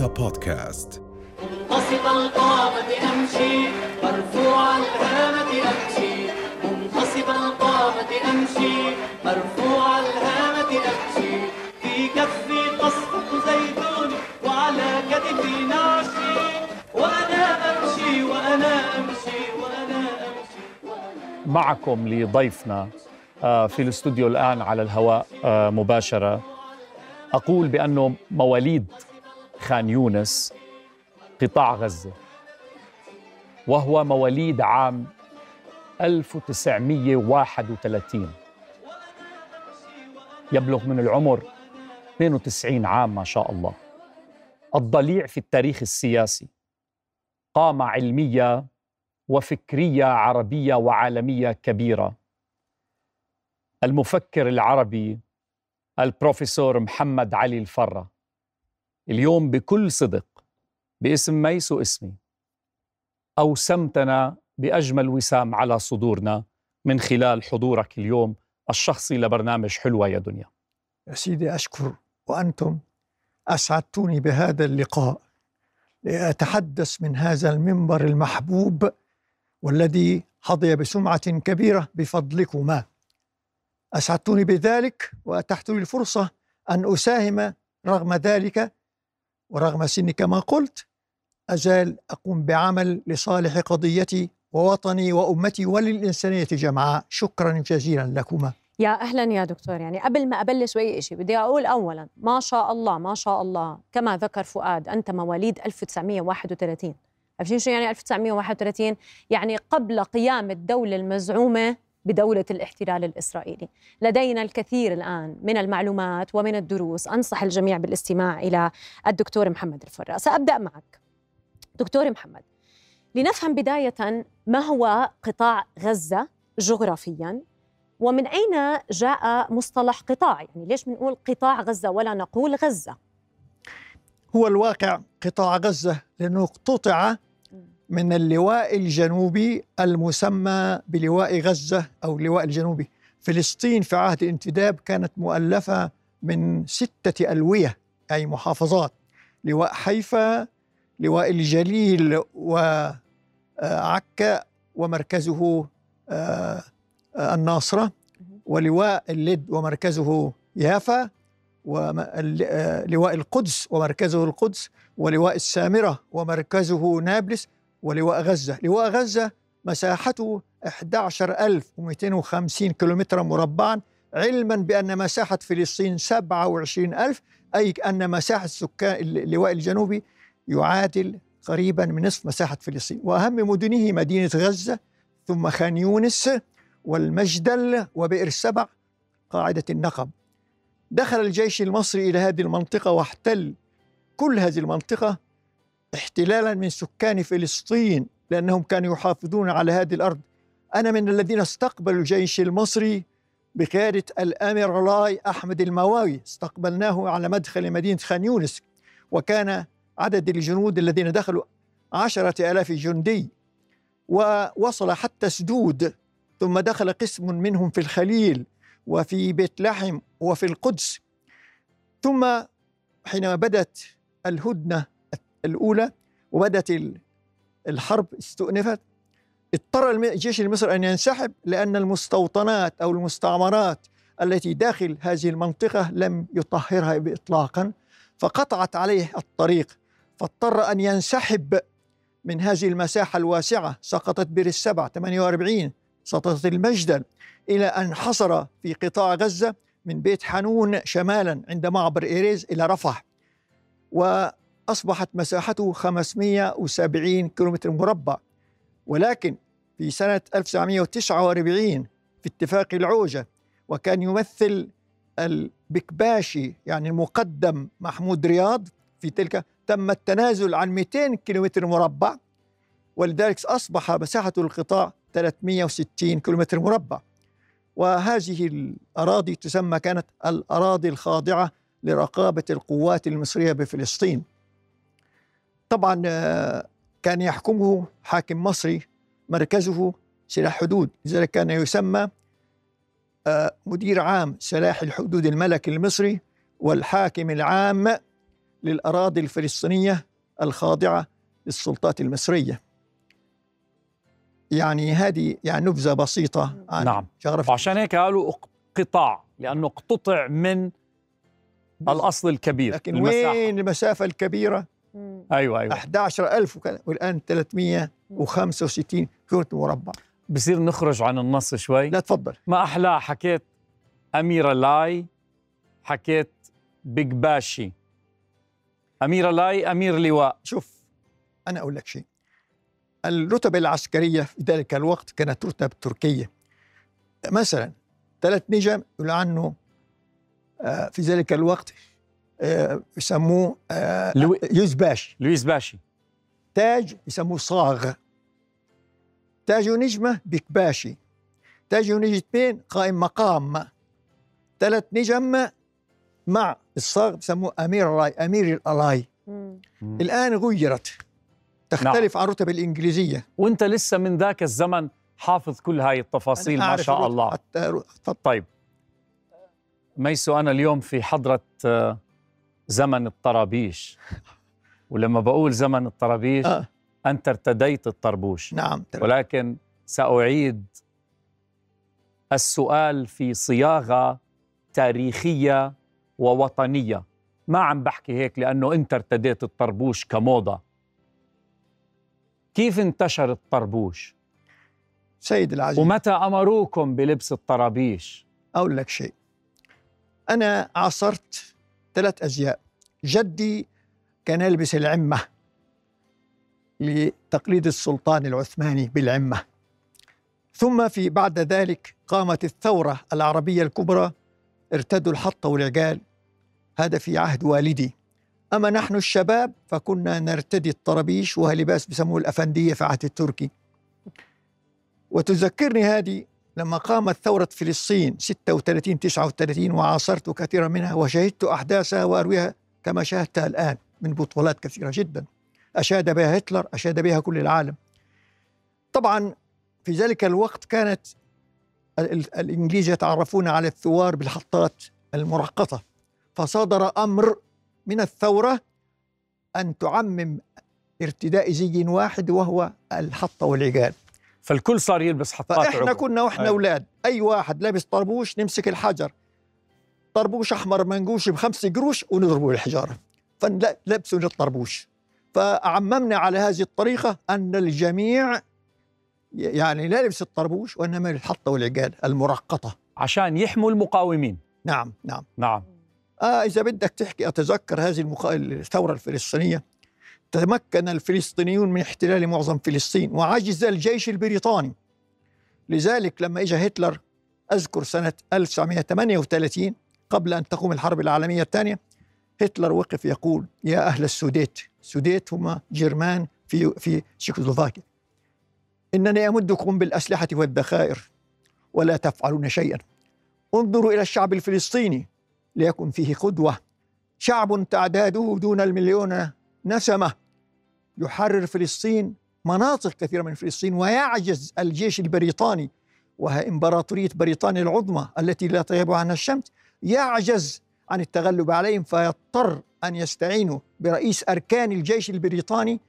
رؤيا بودكاست. منتصب القامة أمشي مرفوع الهامة أمشي منتصب القامة أمشي مرفوع الهامة أمشي في كفي تصفق زيتون وعلى كتفي نعشي وأنا أمشي وأنا أمشي وأنا أمشي وأنا معكم لضيفنا آه، في الاستوديو الآن على الهواء آه، مباشرة. أقول بأنه مواليد خان يونس قطاع غزة وهو مواليد عام 1931 يبلغ من العمر 92 عام ما شاء الله. الضليع في التاريخ السياسي. قامة علمية وفكرية عربية وعالمية كبيرة. المفكر العربي البروفيسور محمد علي الفرة. اليوم بكل صدق باسم ميس واسمي أوسمتنا بأجمل وسام على صدورنا من خلال حضورك اليوم الشخصي لبرنامج حلوة يا دنيا. يا سيدي أشكر وأنتم أسعدتوني بهذا اللقاء لأتحدث من هذا المنبر المحبوب والذي حظي بسمعة كبيرة بفضلكما. أسعدتوني بذلك وأتحت لي الفرصة أن أساهم رغم ذلك ورغم سني كما قلت أزال أقوم بعمل لصالح قضيتي ووطني وأمتي وللإنسانية جمعاء. شكرا جزيلا لكما. يا أهلا يا دكتور يعني قبل ما ابلش باي شيء بدي أقول اولا ما شاء الله ما شاء الله كما ذكر فؤاد أنت مواليد 1931 عارفين شو يعني 1931 يعني قبل قيام الدولة المزعومة بدولة الاحتلال الإسرائيلي. لدينا الكثير الآن من المعلومات ومن الدروس. أنصح الجميع بالاستماع إلى الدكتور محمد الفرة سأبدأ معك. دكتور محمد لنفهم بداية ما هو قطاع غزة جغرافياً ومن أين جاء مصطلح قطاع؟ يعني ليش بنقول قطاع غزة ولا نقول غزة؟ هو الواقع قطاع غزة لأنه اقتطع من اللواء الجنوبي المسمى بلواء غزة أو اللواء الجنوبي. فلسطين في عهد الانتداب كانت مؤلفة من ستة ألوية أي محافظات. لواء حيفا لواء الجليل وعكا ومركزه آه، آه، الناصرة. ولواء اللد ومركزه يافا ولواء القدس ومركزه القدس. ولواء السامرة ومركزه نابلس. ولواء غزة. لواء غزة مساحته 11250 كيلومترا مربعا علما بأن مساحة فلسطين 27000 أي أن مساحة سكان اللواء الجنوبي يعادل قريبا من نصف مساحة فلسطين. وأهم مدنه مدينة غزة ثم خان يونس والمجدل وبئر السبع قاعدة النقب. دخل الجيش المصري إلى هذه المنطقة واحتل كل هذه المنطقة احتلالا من سكان فلسطين لأنهم كانوا يحافظون على هذه الأرض. أنا من الذين استقبلوا الجيش المصري بقيادة الأمير علاي أحمد المواوي. استقبلناه على مدخل مدينة خان يونس وكان عدد الجنود الذين دخلوا عشرة آلاف جندي ووصل حتى سدود. ثم دخل قسم منهم في الخليل وفي بيت لحم وفي القدس. ثم حينما بدت الهدنة الأولى وبدت الحرب استؤنفت. اضطر الجيش المصري أن ينسحب لأن المستوطنات أو المستعمرات التي داخل هذه المنطقة لم يطهرها بإطلاقا فقطعت عليه الطريق فاضطر أن ينسحب من هذه المساحة الواسعة سقطت بير السبع 48 سقطت المجدل إلى أن حصر في قطاع غزة من بيت حنون شمالا عند معبر إيريز إلى رفح. وأصبحت مساحته 570 كيلومتر مربع ولكن في سنة 1949 في اتفاق العوجة وكان يمثل البكباشي يعني المقدم محمود رياض في تلك تم التنازل عن 200 كيلومتر مربع ولذلك أصبح مساحة القطاع 360 كيلومتر مربع. وهذه الأراضي تسمى كانت الأراضي الخاضعة لرقابة القوات المصرية بفلسطين. طبعا آه، كان يحكمه حاكم مصري مركزه سلاح حدود لذلك كان يسمى آه، مدير عام سلاح الحدود الملكي المصري والحاكم العام للأراضي الفلسطينية الخاضعة للسلطات المصرية يعني هذه يعني نبذة بسيطة عن نعم. جغرافيا وعشان هيك قالوا قطاع لأنه اقتطع من الأصل الكبير لكن المساحة. وين المسافة الكبيرة مم. أيوه أيوه. 11000 وكذا والآن 365 كيلومتر مربع. بصير نخرج عن النص شوي. لا تفضل. ما احلاه حكيت اميره لاي حكيت بيج باشي. اميره لاي أمير لواء. شوف أنا أقول لك شيء. الرتب العسكرية في ذلك الوقت كانت رتب تركية. مثلا ثلاث نجم يقول عنه آه، في ذلك الوقت يسموه آه، لوي- يوزباش لويس باشي. تاج يسموه صاغ. تاج نجمة بكباشي تاج نجمتين قائم مقام. ثلاث نجم مع الصاغ بسموه أمير الراي أمير الألاي. الآن غيرت. تختلف عن الرتب الإنجليزية. وأنت لسه من ذاك الزمن حافظ كل هاي التفاصيل ما شاء الله. طيب. ميسو أنا اليوم في حضرة آه، زمن الطرابيش. ولما بقول زمن الطرابيش آه. أنت ارتديت الطربوش. نعم ترى. ولكن سأعيد السؤال في صياغة تاريخية ووطنية. ما عم بحكي هيك لأنه أنت ارتديت الطربوش كموضة. كيف انتشر الطربوش؟ سيد العزيز. ومتى أمروكم بلبس الطرابيش؟ أقول لك شيء. أنا عاصرت ثلاث أزياء. جدي كان يلبس العمة لتقليد السلطان العثماني بالعمة. ثم في بعد ذلك قامت الثورة العربية الكبرى ارتدوا الحط والعقال هذا في عهد والدي. أما نحن الشباب فكنا نرتدي الطرابيش وهو لباس بسموه الأفندية في عهد التركي. وتذكرني هذه لما قامت ثورة فلسطين 36 39 وعاصرت كثيرا منها وشهدت أحداثها وأرويها كما شاهدتها الآن من بطولات كثيرة جدا. أشاد بها هتلر أشاد بها كل العالم. طبعا في ذلك الوقت كانت ال- ال- الإنجليز يتعرفون على الثوار بالحطات المرقطة. فصدر أمر من الثورة أن تعمم ارتداء زي واحد وهو الحطة والعقال. فالكل صار يلبس حطات فإحنا عقل. كنا وإحنا أيوة. أولاد. أي واحد لابس طربوش نمسك الحجر. طربوش أحمر منقوش بخمس قروش ونضربه بالحجارة. فلبسوا للطربوش. فعممنا على هذه الطريقة أن الجميع يعني لا يلبس الطربوش وإنما الحطه والعقال المرقطة. عشان يحموا المقاومين. نعم نعم. نعم. آه إذا بدك تحكي أتذكر هذه المخ... الثورة الفلسطينية. تمكن الفلسطينيون من احتلال معظم فلسطين وعجز الجيش البريطاني. لذلك لما اجى هتلر أذكر سنة 1938 قبل أن تقوم الحرب العالمية الثانية هتلر وقف يقول يا أهل السوديت السوديت هم جرمان في في تشيكوسلوفاكيا إنني أمدكم بالأسلحة والذخائر ولا تفعلون شيئا. انظروا إلى الشعب الفلسطيني ليكن فيه قدوة. شعب تعداده دون المليون نسمة يحرر فلسطين مناطق كثيرة من فلسطين ويعجز الجيش البريطاني وهي إمبراطورية بريطانيا العظمى التي لا تغيب عنها الشمس يعجز عن التغلب عليهم فيضطر أن يستعينوا برئيس أركان الجيش البريطاني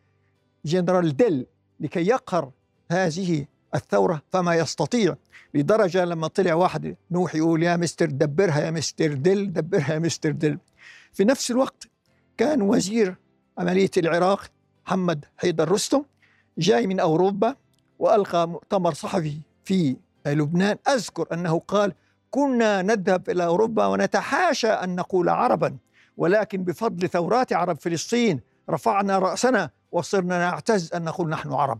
جنرال ديل لكي يقهر هذه الثورة فما يستطيع لدرجة لما طلع واحد نوح يقول يا مستر دبرها يا مستر دل دبرها يا مستر دل في نفس الوقت كان وزير عملية العراق محمد حيدر رستم جاي من أوروبا وألقى مؤتمر صحفي في لبنان أذكر أنه قال كنا نذهب إلى أوروبا ونتحاشى أن نقول عربا ولكن بفضل ثورات عرب فلسطين رفعنا رأسنا وصرنا نعتز أن نقول نحن عرب.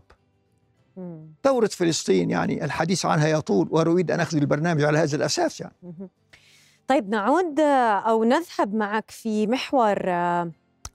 ثورة فلسطين يعني الحديث عنها يطول وأريد أن أخذ البرنامج على هذا الأساس يعني. طيب نعود آه، أو نذهب معك في محور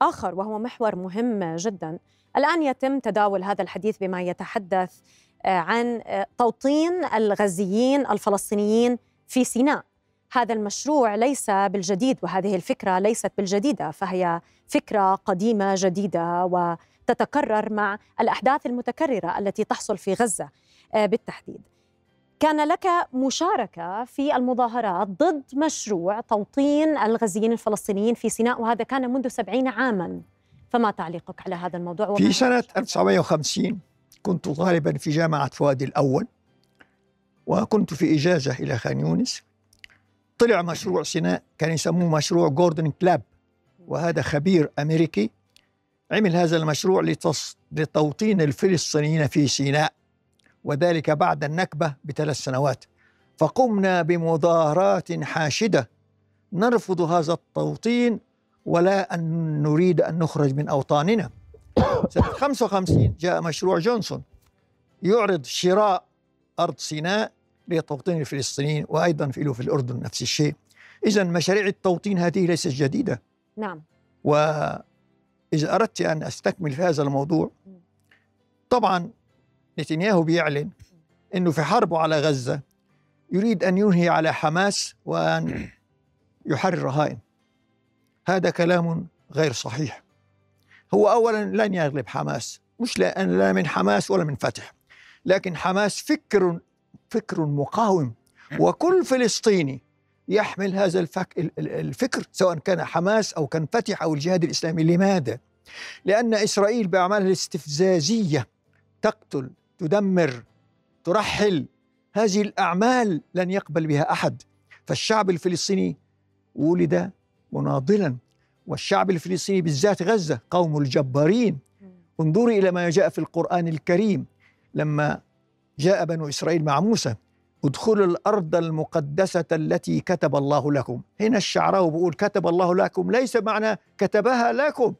آخر وهو محور مهم جدا. الآن يتم تداول هذا الحديث بما يتحدث آه، عن آه، توطين الغزيين الفلسطينيين في سيناء. هذا المشروع ليس بالجديد وهذه الفكرة ليست بالجديدة فهي فكرة قديمة جديدة وتتكرر مع الأحداث المتكررة التي تحصل في غزة آه، بالتحديد. كان لك مشاركة في المظاهرات ضد مشروع توطين الغزيين الفلسطينيين في سيناء وهذا كان منذ سبعين عاما. فما تعليقك على هذا الموضوع في سنة 1950 كنت طالبا في جامعة فؤاد الأول وكنت في إجازة إلى خان يونس. طلع مشروع سيناء كان يسموه مشروع جوردن كلاب وهذا خبير أمريكي عمل هذا المشروع. لتوطين الفلسطينيين في سيناء. وذلك بعد النكبة بثلاث سنوات. فقمنا بمظاهرات حاشدة. نرفض هذا التوطين ولا أن نريد أن نخرج من أوطاننا. سنة 55 جاء مشروع جونسون. يعرض شراء أرض سيناء لتوطين الفلسطينيين وأيضا في في الأردن نفس الشيء. إذا مشاريع التوطين هذه ليست جديدة. نعم. وإذا أردت أن أستكمل في هذا الموضوع طبعا نتنياهو بيعلن أنه في حربه على غزة يريد أن ينهي على حماس وأن يحرر رهائن هذا كلام غير صحيح. هو أولا لن يغلب حماس مش لا من حماس ولا من فتح لكن حماس فكر فكر مقاوم. وكل فلسطيني يحمل هذا الفك الفكر سواء كان حماس أو كان فتح أو الجهاد الإسلامي. لماذا؟ لأن إسرائيل بأعمالها الاستفزازية تقتل تدمر ترحل. هذه الأعمال لن يقبل بها أحد. فالشعب الفلسطيني ولد مناضلا. والشعب الفلسطيني بالذات غزة قوم الجبارين. انظري إلى ما جاء في القرآن الكريم. لما جاء بنو إسرائيل مع موسى ادخلوا الأرض المقدسة التي كتب الله لكم. هنا الشعراوي بيقول كتب الله لكم ليس معنى كتبها لكم.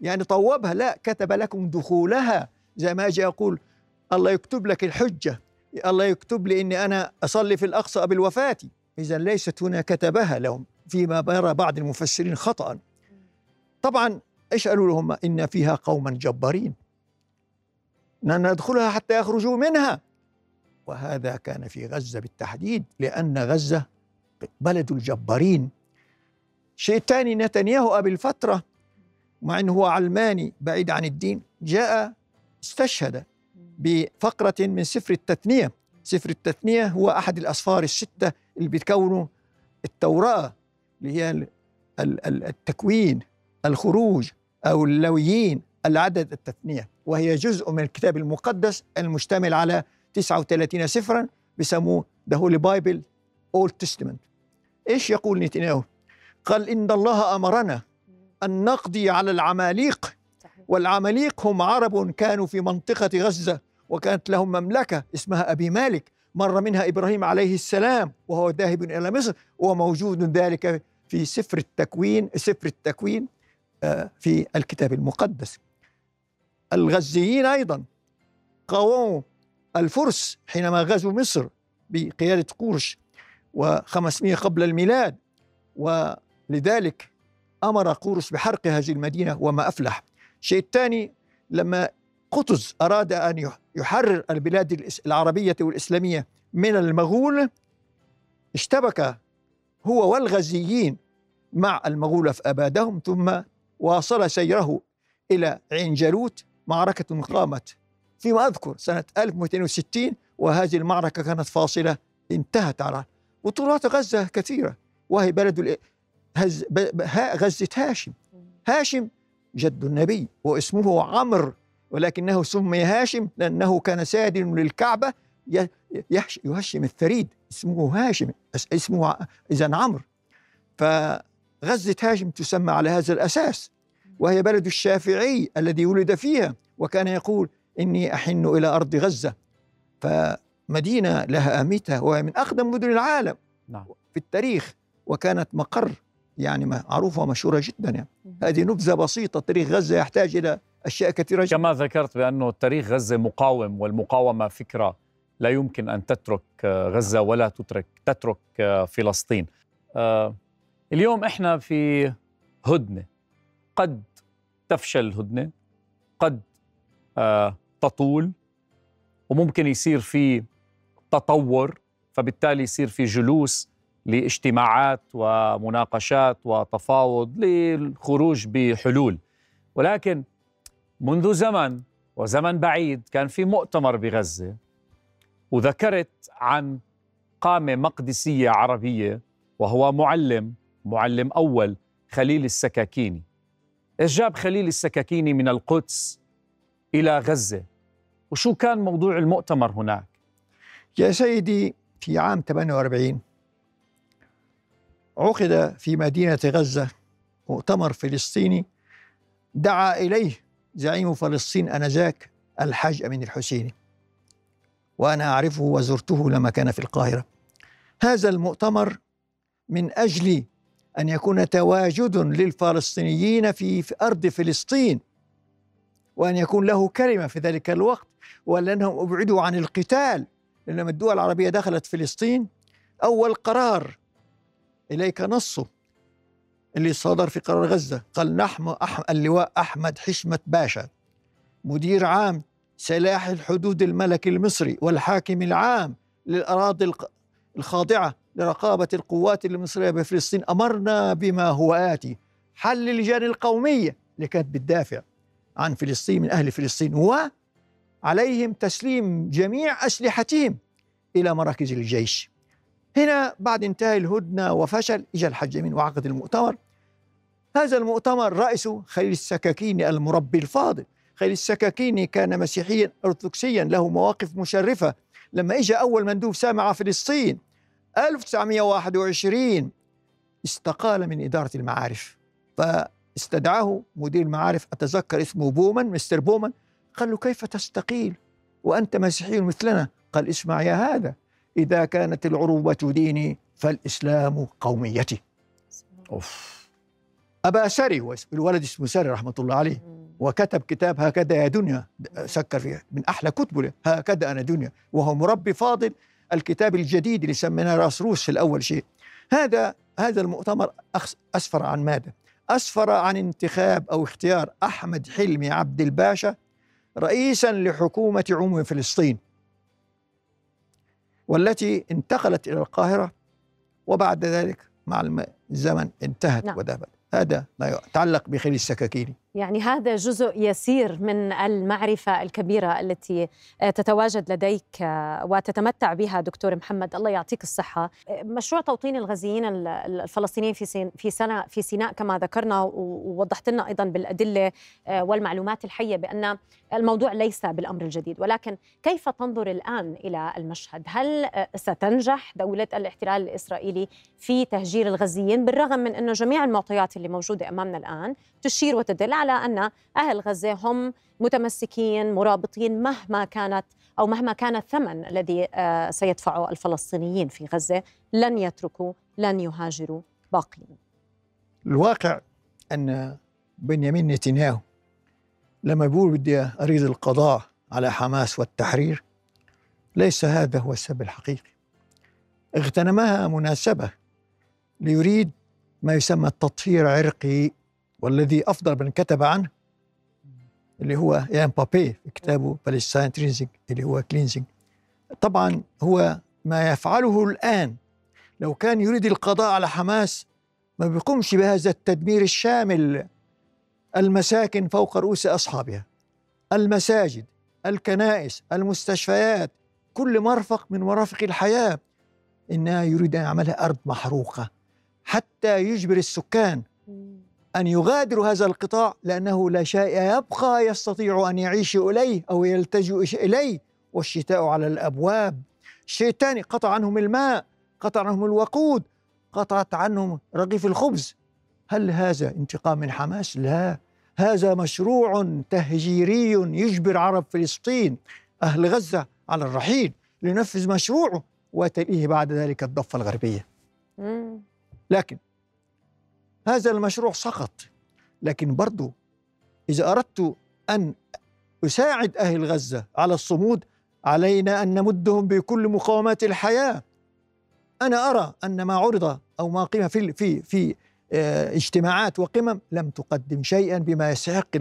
يعني طوبها لا كتب لكم دخولها. زي ما أجي أقول الله يكتب لك الحجة. الله يكتب لي أني أنا أصلي في الأقصى بالوفاة. إذا ليست هنا كتبها لهم فيما يرى بعض المفسرين خطأ. طبعا إيش قالوا لهم إن فيها قوما جبارين. ندخلها حتى يخرجوا منها. وهذا كان في غزة بالتحديد لأن غزة بلد الجبارين. شيء ثاني نتنياهو قبل فترة مع أنه هو علماني بعيد عن الدين جاء استشهد. بفقرة من سفر التثنية. سفر التثنية هو أحد الأسفار الستة اللي بتكونوا التوراة اللي هي التكوين الخروج أو اللاويين العدد التثنية. وهي جزء من الكتاب المقدس المشتمل على 39 سفرا بسموه The Holy Bible Old Testament إيش يقول نتنياهو؟ قال إن الله أمرنا أن نقضي على العماليق. والعماليق هم عرب كانوا في منطقة غزة. وكانت لهم مملكة اسمها أبي مالك. مر منها إبراهيم عليه السلام وهو ذاهب إلى مصر وموجود ذلك في سفر التكوين سفر التكوين آه، في الكتاب المقدس. الغزيين أيضا قاوموا الفرس حينما غزوا مصر بقيادة قورش و500 قبل الميلاد. ولذلك أمر قورش بحرق هذه المدينة وما أفلح. الشيء الثاني لما قطز أراد أن يحرر البلاد العربية والإسلامية من المغول اشتبك هو والغزيين مع المغول فابادهم ثم واصل سيره إلى عين جالوت معركة قامت فيما أذكر سنة 1260 وهذه المعركة كانت فاصلة انتهت على بطولات غزة كثيرة وهي بلد. غزة هاشم هاشم جد النبي واسمه عمرو ولكنه سمي هاشم لأنه كان سادن للكعبة يهشم الثريد اسمه هاشم اسمه إذا عمرو فغزة هاشم تسمى على هذا الأساس وهي بلد الشافعي الذي ولد فيها وكان يقول إني أحن إلى أرض غزة فمدينة لها أهميتها وهي من أقدم مدن العالم نعم. في التاريخ وكانت مقر يعني معروفة ومشهورة جدا يعني. هذه نبذة بسيطة تاريخ غزة يحتاج إلى أشياء كثيرة جدا. كما ذكرت بأنه تاريخ غزة مقاوم والمقاومة فكرة لا يمكن أن تترك غزة ولا تترك تترك فلسطين. آه، اليوم إحنا في هدنة. قد تفشل الهدنة قد آه، تطول وممكن يصير في تطور فبالتالي يصير في جلوس لاجتماعات ومناقشات وتفاوض للخروج بحلول. ولكن منذ زمن وزمن بعيد كان في مؤتمر بغزة وذكرت عن قامة مقدسية عربية وهو معلم معلم أول خليل السكاكيني. إيش جاب خليل السكاكيني من القدس إلى غزة؟ وشو كان موضوع المؤتمر هناك؟ يا سيدي في عام 48 عقد في مدينة غزة مؤتمر فلسطيني دعا إليه زعيم فلسطين آنذاك الحاج أمين الحسيني وأنا أعرفه وزرته لما كان في القاهرة. هذا المؤتمر من أجل أن يكون تواجد للفلسطينيين في أرض فلسطين وأن يكون له كلمة في ذلك الوقت ولأنهم أبعدوا عن القتال. لما الدول العربية دخلت فلسطين أول قرار إليك نصه. اللي صدر في قرار غزة. قال نحن. اللواء أحمد حشمة باشا مدير عام سلاح الحدود الملكي المصري والحاكم العام للأراضي الخاضعة لرقابة القوات المصرية بفلسطين. أمرنا بما هو آتي. حل اللجان القومية اللي كانت بتدافع عن فلسطين من أهل فلسطين. وعليهم تسليم جميع أسلحتهم إلى مراكز الجيش. هنا بعد انتهاء الهدنة وفشل إجا الحج أمين وعقد المؤتمر. هذا المؤتمر رئيسه خليل السكاكيني المربي الفاضل. خليل السكاكيني كان مسيحيا أرثوذكسيا له مواقف مشرفة. لما إجا أول مندوب سامع فلسطين 1921 استقال من إدارة المعارف. فاستدعاه مدير المعارف أتذكر اسمه بومان مستر بومان قال له كيف تستقيل؟ وأنت مسيحي مثلنا؟ قال اسمع يا هذا. إذا كانت العروبة ديني فالإسلام قوميتي. أوف. أبا سري الولد اسمه سري رحمة الله عليه. وكتب كتاب هكذا يا دنيا. سكر فيها. من أحلى كتبه هكذا أنا دنيا. وهو مربي فاضل. الكتاب الجديد اللي سميناه راس روس في الأول شيء. هذا هذا المؤتمر أسفر عن ماذا؟ أسفر عن انتخاب أو اختيار أحمد حلمي عبد الباشا رئيسا لحكومة عموم فلسطين. والتي انتقلت إلى القاهرة وبعد ذلك مع الزمن انتهت نعم. وذهبت هذا ما يتعلق بخليل السكاكيني يعني هذا جزء يسير من المعرفة الكبيرة التي تتواجد لديك وتتمتع بها دكتور محمد. الله يعطيك الصحة. مشروع توطين الغزيين ال- ال- الفلسطينيين في في سنة في سيناء كما ذكرنا ووضحت لنا أيضا بالأدلة آه، والمعلومات الحية بأن الموضوع ليس بالأمر الجديد. ولكن كيف تنظر الآن إلى المشهد؟ هل ستنجح دولة الاحتلال الإسرائيلي في تهجير الغزيين بالرغم من أنه جميع المعطيات اللي موجودة أمامنا الآن تشير وتدل على أن أهل غزة هم متمسكين مرابطين مهما كانت أو مهما كان الثمن الذي آه، سيدفعه الفلسطينيين في غزة. لن يتركوا لن يهاجروا باقين. الواقع أن بنيامين نتنياهو لما بيقول بدي أريد القضاء على حماس والتحرير ليس هذا هو السبب الحقيقي. اغتنمها مناسبة ليريد ما يسمى التطهير عرقي والذي أفضل من كتب عنه اللي هو إيلان بابي في كتابه فلسطين cleansing اللي هو cleansing طبعا هو ما يفعله الآن. لو كان يريد القضاء على حماس ما بيقومش بهذا التدمير الشامل. المساكن فوق رؤوس أصحابها المساجد الكنائس المستشفيات كل مرفق من مرافق الحياة. إنها يريد أن يعملها أرض محروقة حتى يجبر السكان. أن يغادروا هذا القطاع لأنه لا شيء يبقى يستطيع أن يعيش إليه أو يلتجئ إليه. والشتاء على الأبواب. الشيء الثاني قطع عنهم الماء قطع عنهم الوقود قطعت عنهم رغيف الخبز. هل هذا انتقام من حماس؟ لا. هذا مشروع تهجيري يجبر عرب فلسطين أهل غزة على الرحيل لينفذ مشروعه وتليه بعد ذلك الضفة الغربية. لكن هذا المشروع سقط. لكن برضو إذا أردت أن أساعد أهل غزة على الصمود علينا أن نمدهم بكل مقاومات الحياة. أنا أرى أن ما عرض أو ما قيم في في في آه، اجتماعات وقمم لم تقدم شيئا بما يستحق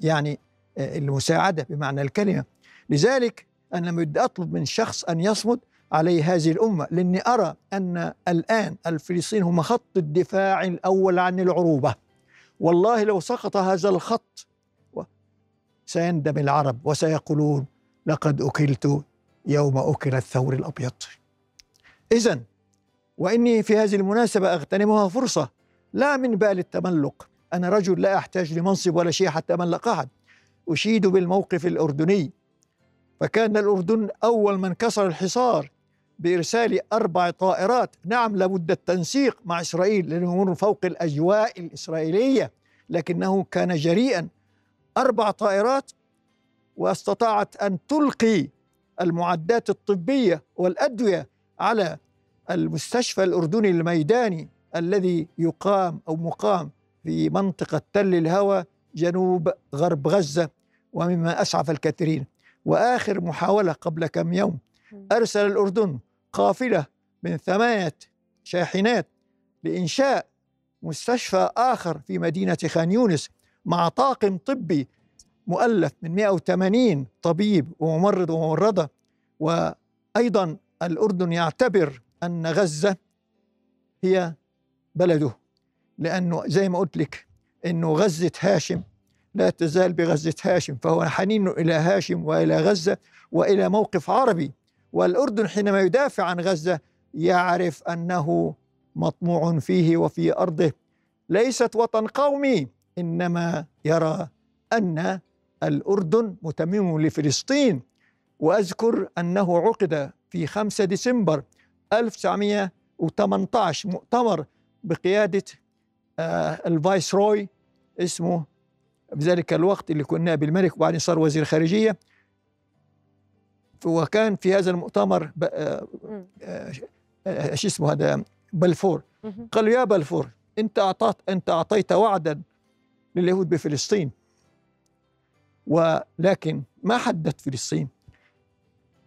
يعني آه، المساعدة بمعنى الكلمة. لذلك أنا لما بدي أطلب من شخص أن يصمد علي هذه الأمة لأني أرى أن الآن الفلسطين هم خط الدفاع الأول عن العروبة. والله لو سقط هذا الخط سيندم العرب وسيقولون لقد أكلت يوم أكل الثور الأبيض. إذا وإني في هذه المناسبة أغتنمها فرصة لا من بال التملق. أنا رجل لا أحتاج لمنصب ولا شيء حتى أملق أحد. أشيد بالموقف الأردني. فكان الأردن أول من كسر الحصار. بإرسال أربع طائرات. نعم لابد التنسيق مع إسرائيل لأنه فوق الأجواء الإسرائيلية لكنه كان جريئا. أربع طائرات واستطاعت أن تلقي المعدات الطبية والأدوية على المستشفى الأردني الميداني الذي يقام أو مقام في منطقة تل الهوى جنوب غرب غزة ومما أسعف الكثيرين. وآخر محاولة قبل كم يوم أرسل الأردن قافلة من ثمانية شاحنات لإنشاء مستشفى آخر في مدينة خان يونس مع طاقم طبي مؤلف من 180 طبيب وممرض وممرضة وأيضا الأردن يعتبر أن غزة هي بلده. لأنه زي ما قلت لك أنه غزة هاشم لا تزال بغزة هاشم فهو حنين إلى هاشم وإلى غزة وإلى موقف عربي. والأردن حينما يدافع عن غزة يعرف أنه مطموع فيه وفي أرضه. ليست وطن قومي إنما يرى أن الأردن متمم لفلسطين. وأذكر أنه عقد في 5 ديسمبر 1918 مؤتمر بقيادة آه الفايس روي اسمه بذلك الوقت اللي كنا بالملك وبعدين صار وزير خارجية. وكان في هذا المؤتمر آه آه آه شو اسمه هذا بلفور. قالوا يا بلفور أنت اعطيت أنت أعطيت وعدا لليهود بفلسطين. ولكن ما حدد فلسطين.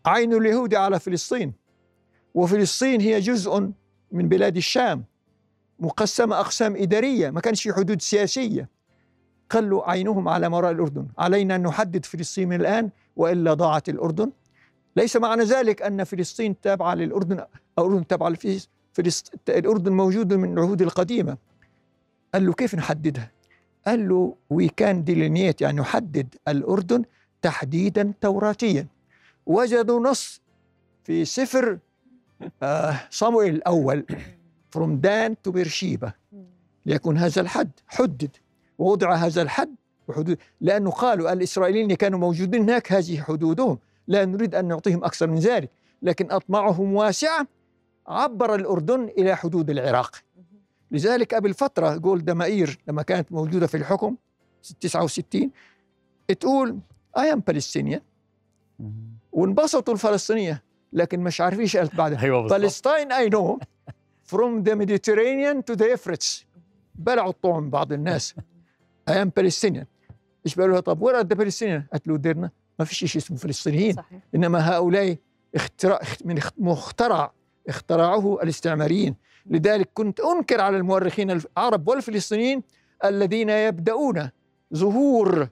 عين اليهود على فلسطين. وفلسطين هي جزء من بلاد الشام. مقسمة أقسام إدارية ما كانش في حدود سياسية. قالوا عينهم على وراء الأردن. علينا أن نحدد فلسطين من الآن وإلا ضاعت الأردن. ليس معنى ذلك أن فلسطين تابعة للأردن أو الأردن تابعة لفلسطين الأردن موجود من العهود القديمة. قال له كيف نحددها؟ قال له we can delineate يعني نحدد الأردن تحديدا توراتيا. وجدوا نص في سفر آه صموئيل الأول from Dan to Beersheba ليكن هذا الحد حدد. ووضع هذا الحد وحدود. لأنه قالوا الإسرائيليين كانوا موجودين هناك هذه حدودهم. لا نريد أن نعطيهم أكثر من ذلك لكن أطماعهم واسعة عبر الأردن إلى حدود العراق. لذلك قبل فترة جولدا مائير لما كانت موجودة في الحكم 69 تقول I am Palestinian. وانبسطوا الفلسطينية لكن مش عارفين إيش قالت بعدها. أيوة. فلسطين I know from the Mediterranean to the Euphrates. بلعوا الطعم بعض الناس. I am Palestinian. إيش بيقولوا لها؟ طب وين the Palestinian? قالت له ديرنا ما فيش شيء اسمه فلسطينيين. صحيح. إنما هؤلاء اختراع من مخترع اخترعه الاستعماريين. لذلك كنت أنكر على المؤرخين العرب والفلسطينيين الذين يبدأون ظهور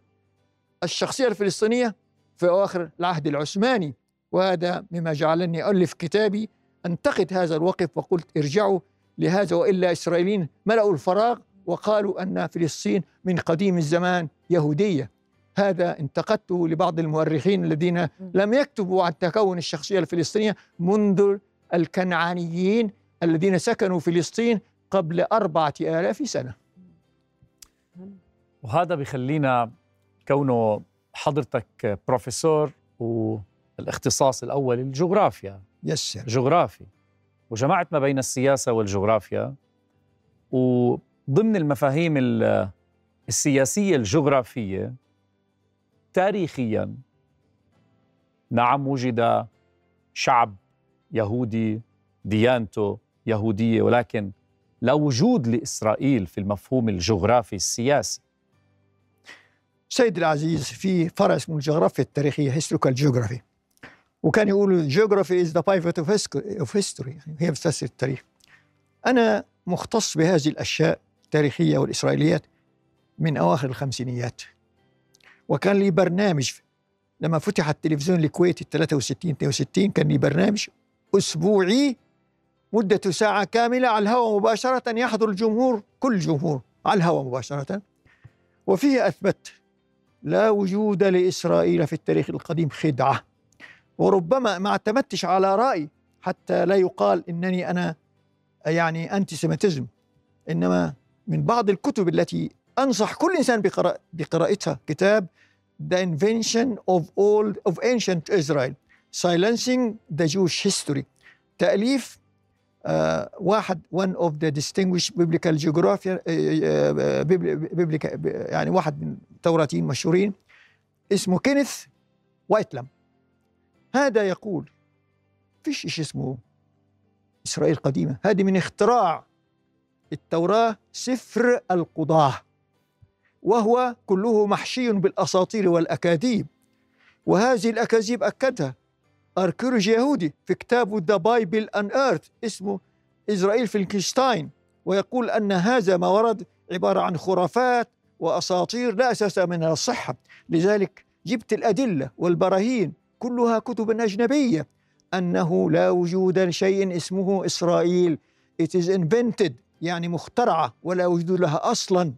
الشخصية الفلسطينية في أواخر العهد العثماني. وهذا مما جعلني الف كتابي. أنتقد هذا الوقف وقلت ارجعوا لهذا وإلا إسرائيليين ملأوا الفراغ وقالوا أن فلسطين من قديم الزمان يهودية. هذا انتقدته لبعض المؤرخين الذين لم يكتبوا عن تكون الشخصية الفلسطينية منذ الكنعانيين الذين سكنوا فلسطين قبل أربعة آلاف سنة. وهذا بخلينا كونه حضرتك بروفيسور والاختصاص الأول الجغرافيا. يسر جغرافي. وجمعت ما بين السياسة والجغرافيا. وضمن المفاهيم ال- السياسية الجغرافية تاريخيا. نعم وجد شعب يهودي ديانته يهودية ولكن لا وجود لإسرائيل في المفهوم الجغرافي السياسي. سيد العزيز في فرع اسمه الجغرافيا التاريخية historical geography وكان يقولوا geography is the pivot of history هي بتفسر التاريخ. أنا مختص بهذه الأشياء التاريخية والإسرائيليات من أواخر الخمسينيات. وكان لي برنامج. لما فتح التلفزيون الكويتي 63 62 كان لي برنامج أسبوعي مدة ساعة كاملة على الهواء مباشرة يحضر الجمهور كل الجمهور على الهواء مباشرة. وفيه أثبت لا وجود لإسرائيل في التاريخ القديم خدعة. وربما ما اعتمدتش على رأي حتى لا يقال إنني أنا يعني أنتي سيمتزم إنما من بعض الكتب التي أنصح كل إنسان بقراء بقراءتها. كتاب The Invention of Old of Ancient Israel. Silencing the Jewish History. تأليف آه واحد one of the distinguished biblical geography آه آه biblical يعني واحد من التوراتين مشهورين اسمه كينيث وايتلم هذا يقول فيش إيش اسمه إسرائيل قديمة هذه من اختراع التوراة سفر القضاة. وهو كله محشي بالأساطير والأكاذيب. وهذه الأكاذيب أكدها أركيولوجي يهودي في كتابه The Bible Unearthed اسمه إسرائيل فيلكنشتاين ويقول أن هذا ما ورد عبارة عن خرافات وأساطير لا أساس منها الصحة. لذلك جبت الأدلة والبراهين كلها كتب أجنبية أنه لا وجود لشيء اسمه إسرائيل. It is invented يعني مخترعة ولا وجود لها أصلا.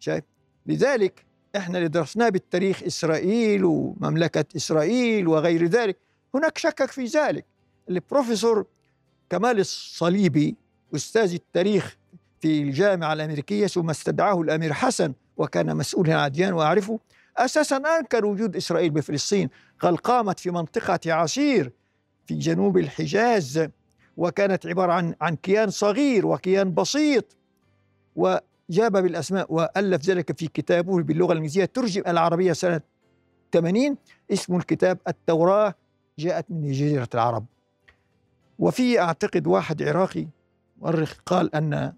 شايف؟ لذلك إحنا اللي درسناه بالتاريخ إسرائيل ومملكة إسرائيل وغير ذلك هناك شكك في ذلك. البروفيسور كمال الصليبي أستاذ التاريخ في الجامعة الأمريكية ثم استدعاه الأمير حسن وكان مسؤولا عن أديان وأعرفه أساسا أنكر وجود إسرائيل بفلسطين قال قامت في منطقة عسير في جنوب الحجاز وكانت عبارة عن عن كيان صغير وكيان بسيط وجاب بالأسماء وألف ذلك في كتابه باللغة الإنجليزية. ترجم العربية سنة 80 اسم الكتاب التوراة جاءت من جزيرة العرب. وفي أعتقد واحد عراقي مؤرخ قال أن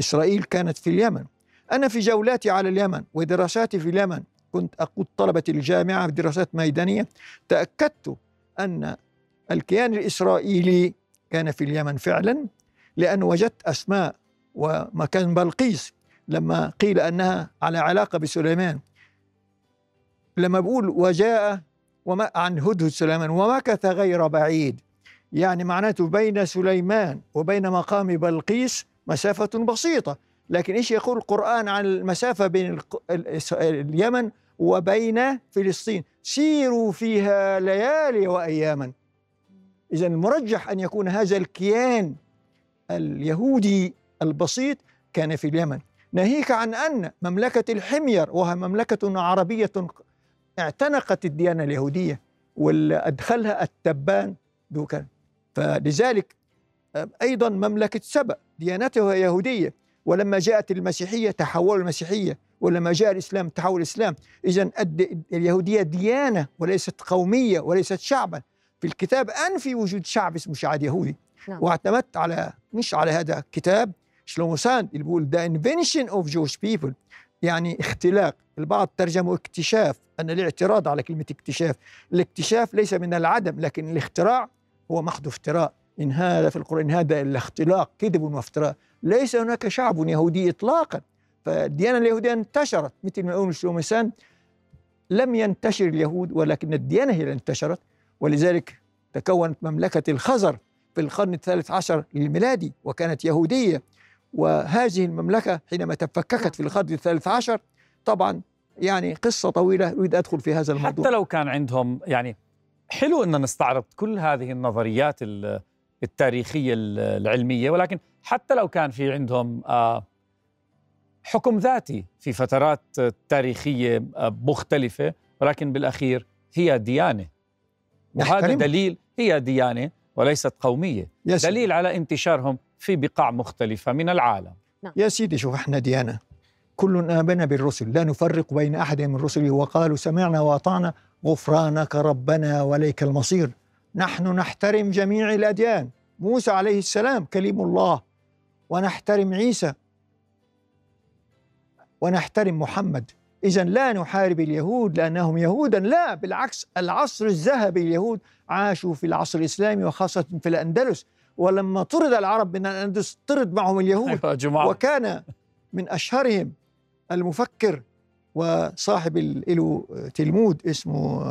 إسرائيل كانت في اليمن. أنا في جولاتي على اليمن ودراساتي في اليمن. كنت أقود طلبة الجامعة في دراسات ميدانية. تأكدت أن الكيان الإسرائيلي كان في اليمن فعلا لأن وجدت أسماء ومكان بلقيس لما قيل أنها على علاقة بسليمان. لما بقول وجاء وما عن هدهد سليمان ومكث غير بعيد. يعني معناته بين سليمان وبين مقام بلقيس مسافة بسيطة. لكن إيش يقول القرآن عن المسافة بين اليمن وبين فلسطين؟ سيروا فيها ليالي وأياما. إذا المرجح أن يكون هذا الكيان اليهودي البسيط كان في اليمن. ناهيك عن أن مملكة الحمير وهي مملكة عربية اعتنقت الديانة اليهودية وأدخلها التبان دوكا. فلذلك أيضا مملكة سبأ ديانتها يهودية. ولما جاءت المسيحية تحول المسيحية. ولما جاء الإسلام تحول الإسلام. إذا اليهودية ديانة وليست قومية وليست شعبا. في الكتاب أنفي وجود شعب اسمه شعب يهودي. نعم. واعتمدت على مش على هذا كتاب شلومو ساند؟ اللي بيقول The Invention of Jewish People يعني اختلاق. البعض ترجمه اكتشاف أنا الاعتراض على كلمة اكتشاف. الاكتشاف ليس من العدم لكن الاختراع هو محض افتراء. إن هذا في القرآن هذا إلا اختلاق كذب وافتراء. ليس هناك شعب يهودي إطلاقا. فالديانة اليهودية انتشرت. مثل ما يقول شلومو ساند لم ينتشر اليهود ولكن الديانة هي اللي انتشرت. ولذلك تكونت مملكة الخزر في القرن الثالث عشر الميلادي وكانت يهودية. وهذه المملكة حينما تفككت في القرن الثالث عشر طبعا يعني قصة طويلة أريد أدخل في هذا الموضوع. حتى لو كان عندهم يعني حلو أن نستعرض كل هذه النظريات التاريخية العلمية ولكن حتى لو كان في عندهم حكم ذاتي في فترات تاريخية مختلفة ولكن بالأخير هي ديانة. وهذا. دليل هي ديانة وليست قومية. دليل على انتشارهم في بقاع مختلفة من العالم. يا سيدي شوف إحنا ديانة كل آمن بالرسل. لا نفرق بين أحد من رسله. وقالوا سمعنا وأطعنا. غفرانك ربنا وليك المصير. نحن نحترم جميع الأديان. موسى عليه السلام كليم الله. ونحترم عيسى. ونحترم محمد. إذا لا نحارب اليهود لأنهم يهودا. لا بالعكس العصر الذهبي اليهود عاشوا في العصر الإسلامي وخاصة في الأندلس. ولما طرد العرب من الأندلس طرد معهم اليهود أيوة وكان من أشهرهم المفكر وصاحب له تلمود اسمه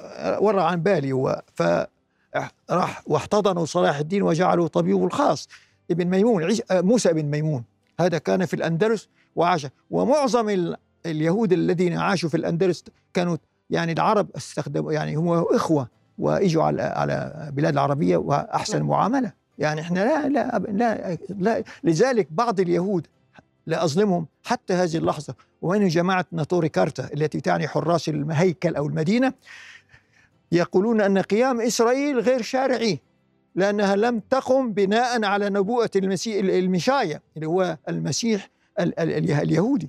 آه، ورع عن بالي هو. فراح واحتضنوا صلاح الدين وجعلوا طبيبه الخاص ابن ميمون آه، موسى بن ميمون. هذا كان في الأندلس وعاش. ومعظم ال- اليهود الذين عاشوا في الأندلس كانوا يعني العرب استخدموا يعني هم إخوة. وإجوا على على بلاد العربية وأحسن نعم. معاملة. يعني إحنا لا لا لا, لا لذلك بعض اليهود لا أظلمهم حتى هذه اللحظة. ومن جماعة ناتوري كارتا التي تعني حراس الهيكل أو المدينة يقولون أن قيام إسرائيل غير شرعي لأنها لم تقم بناء على نبوءة المسيح المشاية اللي هو المسيح ال- ال- اليهودي.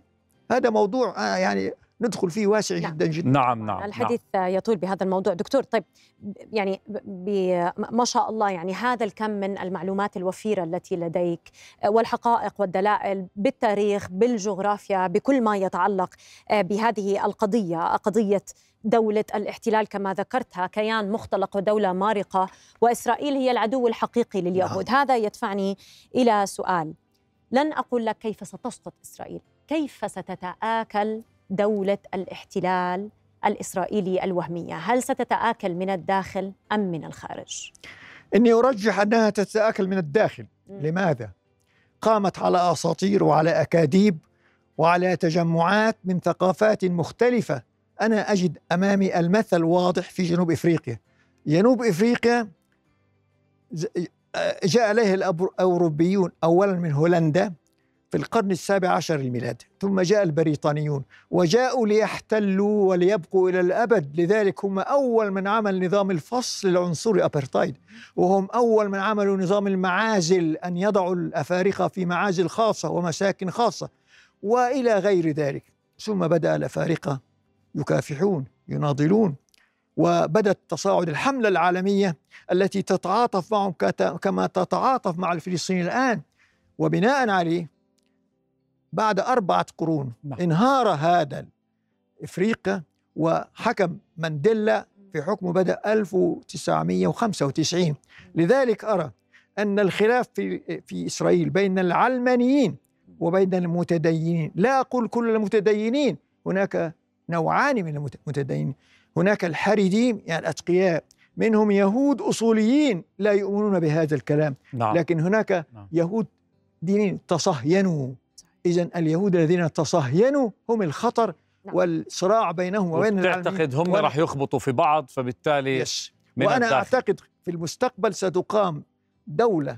هذا موضوع آه، يعني ندخل فيه واسع نعم. جدا جدا. نعم نعم الحديث يطول بهذا الموضوع. دكتور طيب يعني ما شاء الله يعني هذا الكم من المعلومات الوفيرة التي لديك والحقائق والدلائل بالتاريخ بالجغرافيا بكل ما يتعلق بهذه القضية قضية دولة الاحتلال كما ذكرتها كيان مختلق ودولة مارقة وإسرائيل هي العدو الحقيقي لليهود. هذا يدفعني إلى سؤال. لن أقول لك كيف ستسقط إسرائيل كيف ستتآكل دولة الاحتلال الإسرائيلي الوهمية. هل ستتآكل من الداخل أم من الخارج؟ إني أرجح أنها تتآكل من الداخل. مم. لماذا؟ قامت على أساطير وعلى أكاذيب وعلى تجمعات من ثقافات مختلفة. أنا أجد أمامي المثل واضح في جنوب إفريقيا. جنوب إفريقيا ز- آه، جاء إليه الأوروبيون اولا من هولندا في القرن السابع عشر الميلادي ثم جاء البريطانيون وجاءوا ليحتلوا وليبقوا إلى الأبد. لذلك هم أول من عمل نظام الفصل العنصري ابرتايد وهم أول من عملوا نظام المعازل أن يضعوا الأفارقة في معازل خاصة ومساكن خاصة وإلى غير ذلك. ثم بدأ الأفارقة يكافحون يناضلون وبدت تصاعد الحملة العالمية التي تتعاطف معهم كما تتعاطف مع الفلسطينيين الآن. وبناء عليه بعد أربعة قرون. نعم. انهار هذا إفريقيا وحكم مانديلا في حكمه بدأ 1995 لذلك أرى أن الخلاف في في إسرائيل بين العلمانيين وبين المتدينين. لا أقول كل المتدينين هناك نوعان من المتدينين هناك الحريديم يعني الأتقياء منهم يهود أصوليين لا يؤمنون بهذا الكلام. نعم. لكن هناك نعم. يهود دينين تصهينوا. إذا اليهود الذين تصهينوا هم الخطر نعم. والصراع بينهم وبين تعتقد هم راح يخبطوا في بعض فبالتالي يس من وأنا الداخل. أعتقد في المستقبل ستقام دولة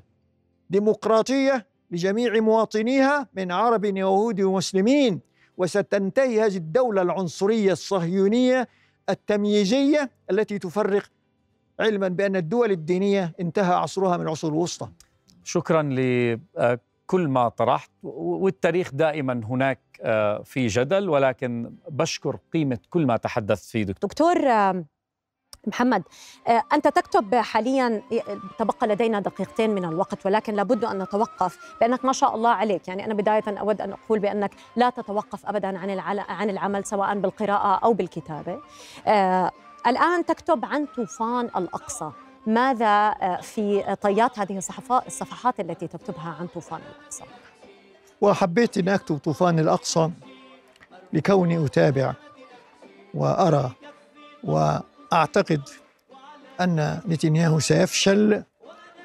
ديمقراطية لجميع مواطنيها من عرب ويهود ومسلمين وستنتهي هذه الدولة العنصرية الصهيونية التمييزية التي تفرق علما بأن الدول الدينية انتهى عصرها من العصور الوسطى شكرا لكل ما طرحت والتاريخ دائما هناك آه، في جدل ولكن بشكر قيمة كل ما تحدثت فيه دكتور. دكتور محمد آه، أنت تكتب حاليا تبقى لدينا دقيقتين من الوقت ولكن لابد أن نتوقف بأنك ما شاء الله عليك. يعني أنا بداية أود أن أقول بأنك لا تتوقف أبدا عن عن العمل سواء بالقراءة أو بالكتابة. آه، الآن تكتب عن طوفان الأقصى. ماذا آه، في طيات هذه الصفحات التي تكتبها عن طوفان الأقصى؟ وحبيت أن أكتب طوفان الأقصى لكوني أتابع وأرى وأعتقد أن نتنياهو سيفشل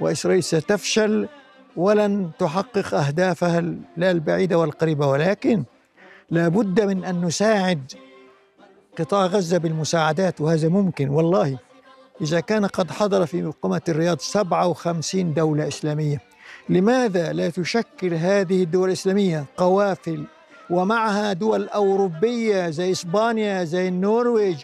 وإسرائيل ستفشل ولن تحقق أهدافها لا البعيدة والقريبة ولكن لا بد من أن نساعد قطاع غزة بالمساعدات وهذا ممكن والله. إذا كان قد حضر في مقامة الرياض 57 دولة إسلامية. لماذا لا تشكل هذه الدول الإسلامية قوافل ومعها دول أوروبية زي إسبانيا زي النرويج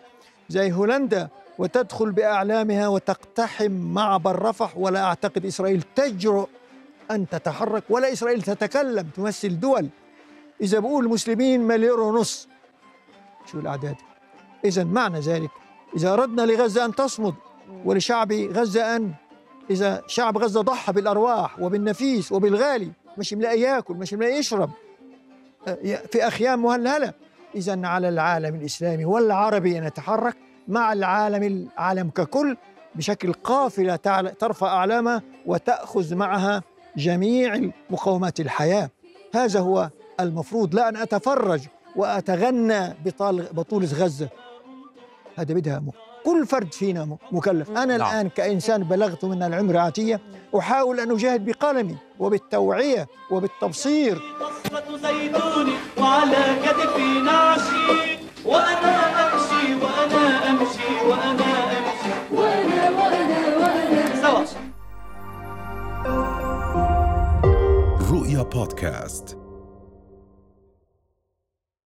زي هولندا وتدخل بأعلامها وتقتحم معبر رفح؟ ولا أعتقد إسرائيل تجرؤ أن تتحرك ولا إسرائيل تتكلم تمثل دول. إذا بقول المسلمين مليون ونص. شو الأعداد؟ إذا معنى ذلك إذا أردنا لغزة أن تصمد ولشعب غزة أن إذا شعب غزة ضحى بالأرواح وبالنفيس وبالغالي مش ملاقي ياكل مش ملاقي يشرب آه، في أخيام مهلهلة. إذا على العالم الإسلامي والعربي أن يتحرك مع العالم العالم ككل بشكل قافلة ترفع أعلامها وتأخذ معها جميع مقومات الحياة. هذا هو المفروض. لا أن أتفرج وأتغنى بطولة غزة. هذا بدها مو كل فرد فينا مكلف. أنا نعم. الآن كإنسان بلغت من العمر عاتية أحاول أن أجاهد بقلمي وبالتوعية وبالتبصير. بصرة زيتون وعلى كتفي نعشي وأنا أمشي وأنا أمشي وأنا أمشي. وأنا وأنا وأنا بودكاست.